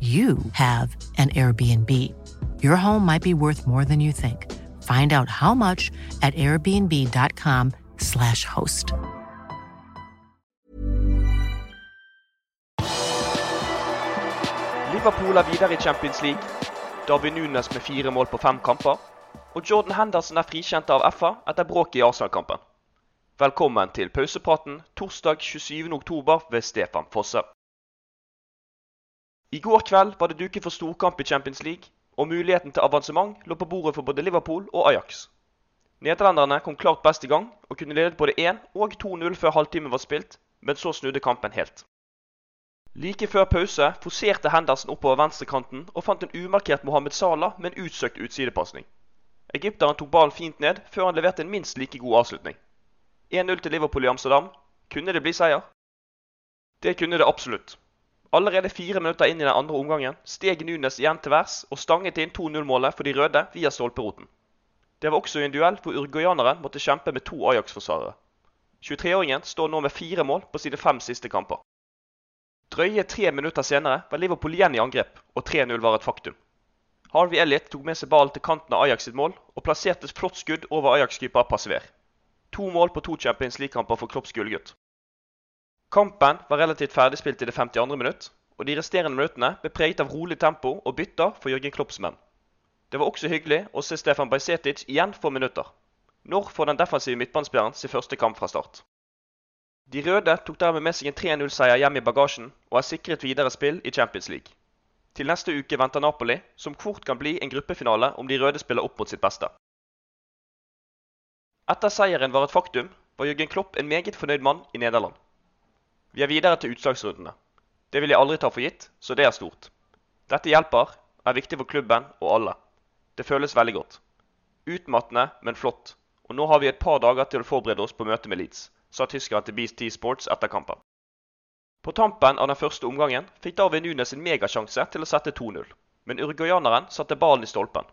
you have an Airbnb. Your home might be worth more than you think. Find out how much at airbnb.com/slash host. Liverpool er videre i Champions League. Darwin Nunes med fire mål på fem kamper. Og Jordan Henderson er frikjent av FA etter bråket i Arsenal-kampen. Velkommen til pausepraten torsdag 27.10 ved Stefan Fosse. I går kveld var det duket for storkamp i Champions League, og muligheten til avansement lå på bordet for både Liverpool og Ajax. Nederlenderne kom klart best i gang og kunne ledet både 1 og 2-0 før halvtimen var spilt, men så snudde kampen helt. Like før pause forserte Henderson oppover venstrekanten og fant en umarkert Mohammed Salah med en utsøkt utsidepasning. Egypteren tok ballen fint ned før han leverte en minst like god avslutning. 1-0 til Liverpool i Amsterdam. Kunne det bli seier? Det kunne det absolutt. Allerede fire minutter inn i den andre omgangen steg Nunes igjen til værs og stanget inn 2-0-målet for de røde via stolperoten. Det var også i en duell hvor uruguayaneren måtte kjempe med to Ajax-forsvarere. 23-åringen står nå med fire mål på sine fem siste kamper. Drøye tre minutter senere var Liverpool igjen i angrep, og 3-0 var et faktum. Harvey Elliot tok med seg ballen til kanten av Ajax sitt mål og plasserte et flott skudd over Ajax-keeper Passever. To mål på to Champions League-kamper for Klopps gullgutt. Kampen var relativt ferdigspilt i det 52. minutt, og de resterende minuttene ble preget av rolig tempo og bytter for Jørgen Klopps menn. Det var også hyggelig å se Stefan Bajsetic igjen få minutter. Når får den defensive midtbanespilleren sin første kamp fra start? De røde tok dermed med seg en 3-0-seier hjem i bagasjen og er sikret videre spill i Champions League. Til neste uke venter Napoli, som fort kan bli en gruppefinale om de røde spiller opp mot sitt beste. Etter seieren var et faktum, var Jørgen Klopp en meget fornøyd mann i Nederland. Vi er videre til utslagsrundene. Det vil jeg aldri ta for gitt, så det er stort. Dette hjelper, er viktig for klubben og alle. Det føles veldig godt. Utmattende, men flott. Og nå har vi et par dager til å forberede oss på møtet med Leeds, sa tyskeren til BST Sports etter kampen. På tampen av den første omgangen fikk Darwin Nunes en megasjanse til å sette 2-0, men uruguayaneren satte ballen i stolpen.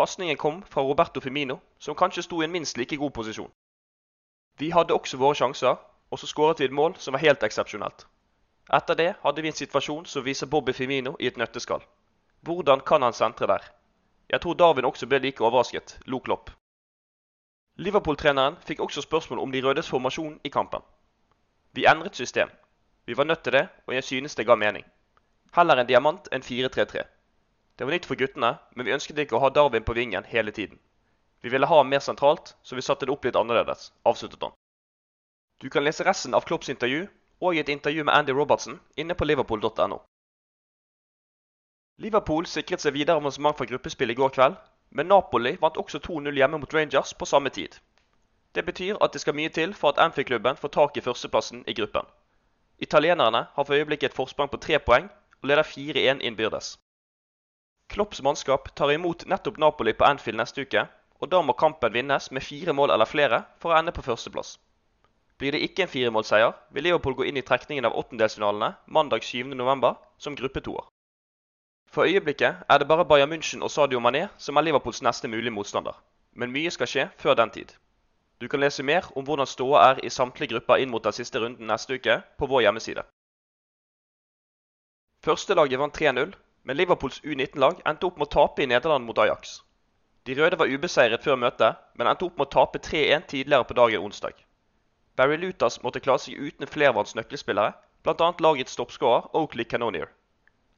Pasningen kom fra Roberto Firmino, som kanskje sto i en minst like god posisjon. Vi hadde også våre sjanser, og så skåret vi et mål som var helt eksepsjonelt. Etter det hadde vi en situasjon som viser Bobby Firmino i et nøtteskall. Hvordan kan han sentre der? Jeg tror Darwin også ble like overrasket, lo Klopp. Liverpool-treneren fikk også spørsmål om de rødes formasjon i kampen. Vi endret system. Vi var nødt til det, og jeg synes det ga mening. Heller en diamant enn 4-3-3. Det var nytt for guttene, men vi ønsket ikke å ha Darwin på vingen hele tiden. Vi ville ha ham mer sentralt, så vi satte det opp litt annerledes, avsluttet han. Du kan lese resten av Klopps intervju og et intervju med Andy Robertson inne på liverpool.no. Liverpool sikret seg videre avansement fra gruppespill i går kveld, men Napoli vant også 2-0 hjemme mot Rangers på samme tid. Det betyr at det skal mye til for at Anfield-klubben får tak i førsteplassen i gruppen. Italienerne har for øyeblikket et forsprang på tre poeng og leder 4-1 innbyrdes. Klopps mannskap tar imot nettopp Napoli på Anfield neste uke, og da må kampen vinnes med fire mål eller flere for å ende på førsteplass. Blir det ikke en firemålseier, vil Liverpool gå inn i trekningen av åttendelsfinalene mandag 7.11. som gruppetoer. For øyeblikket er det bare Bayern München og Sadio Mané som er Liverpools neste mulige motstander. Men mye skal skje før den tid. Du kan lese mer om hvordan ståa er i samtlige grupper inn mot den siste runden neste uke på vår hjemmeside. Førstelaget vant 3-0, men Liverpools U19-lag endte opp med å tape i Nederland mot Ajax. De røde var ubeseiret før møtet, men endte opp med å tape 3-1 tidligere på dagen onsdag. Barry Lutas måtte klare seg uten flervalgs nøkkelspillere, bl.a. lagets toppskårer Oakley Canonier.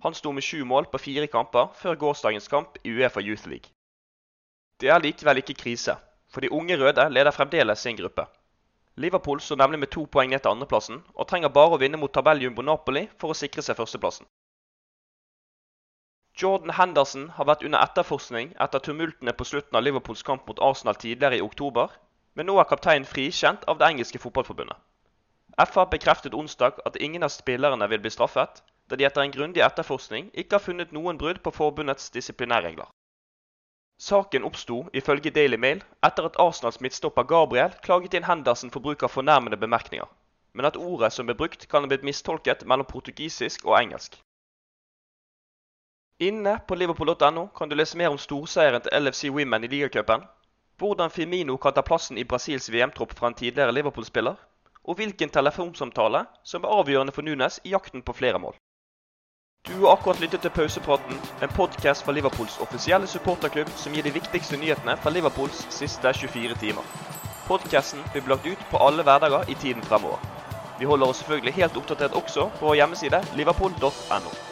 Han sto med sju mål på fire kamper før gårsdagens kamp i Uefa Youth League. Det er likevel ikke krise, for de unge røde leder fremdeles sin gruppe. Liverpool står nemlig med to poeng ned til andreplassen, og trenger bare å vinne mot tabelljumbo Napoli for å sikre seg førsteplassen. Jordan Henderson har vært under etterforskning etter tumultene på slutten av Liverpools kamp mot Arsenal tidligere i oktober, men nå er kapteinen frikjent av det engelske fotballforbundet. FA bekreftet onsdag at ingen av spillerne vil bli straffet, da de etter en grundig etterforskning ikke har funnet noen brudd på forbundets disiplinærregler. Saken oppsto ifølge Daily Mail etter at Arsenals midtstopper Gabriel klaget inn Henderson for bruk av fornærmende bemerkninger, men at ordet som ble brukt kan ha blitt mistolket mellom portugisisk og engelsk. Inne på liverpool.no kan du lese mer om storseieren til LFC Women i ligacupen, hvordan Firmino kan ta plassen i Brasils VM-tropp fra en tidligere Liverpool-spiller, og hvilken telefonsamtale som er avgjørende for Nunes i jakten på flere mål. Du har akkurat lyttet til Pausepraten, en podkast fra Liverpools offisielle supporterklubb som gir de viktigste nyhetene fra Liverpools siste 24 timer. Podkasten blir lagt ut på alle hverdager i tiden fremover. Vi holder oss selvfølgelig helt oppdatert også på vår hjemmeside liverpool.no.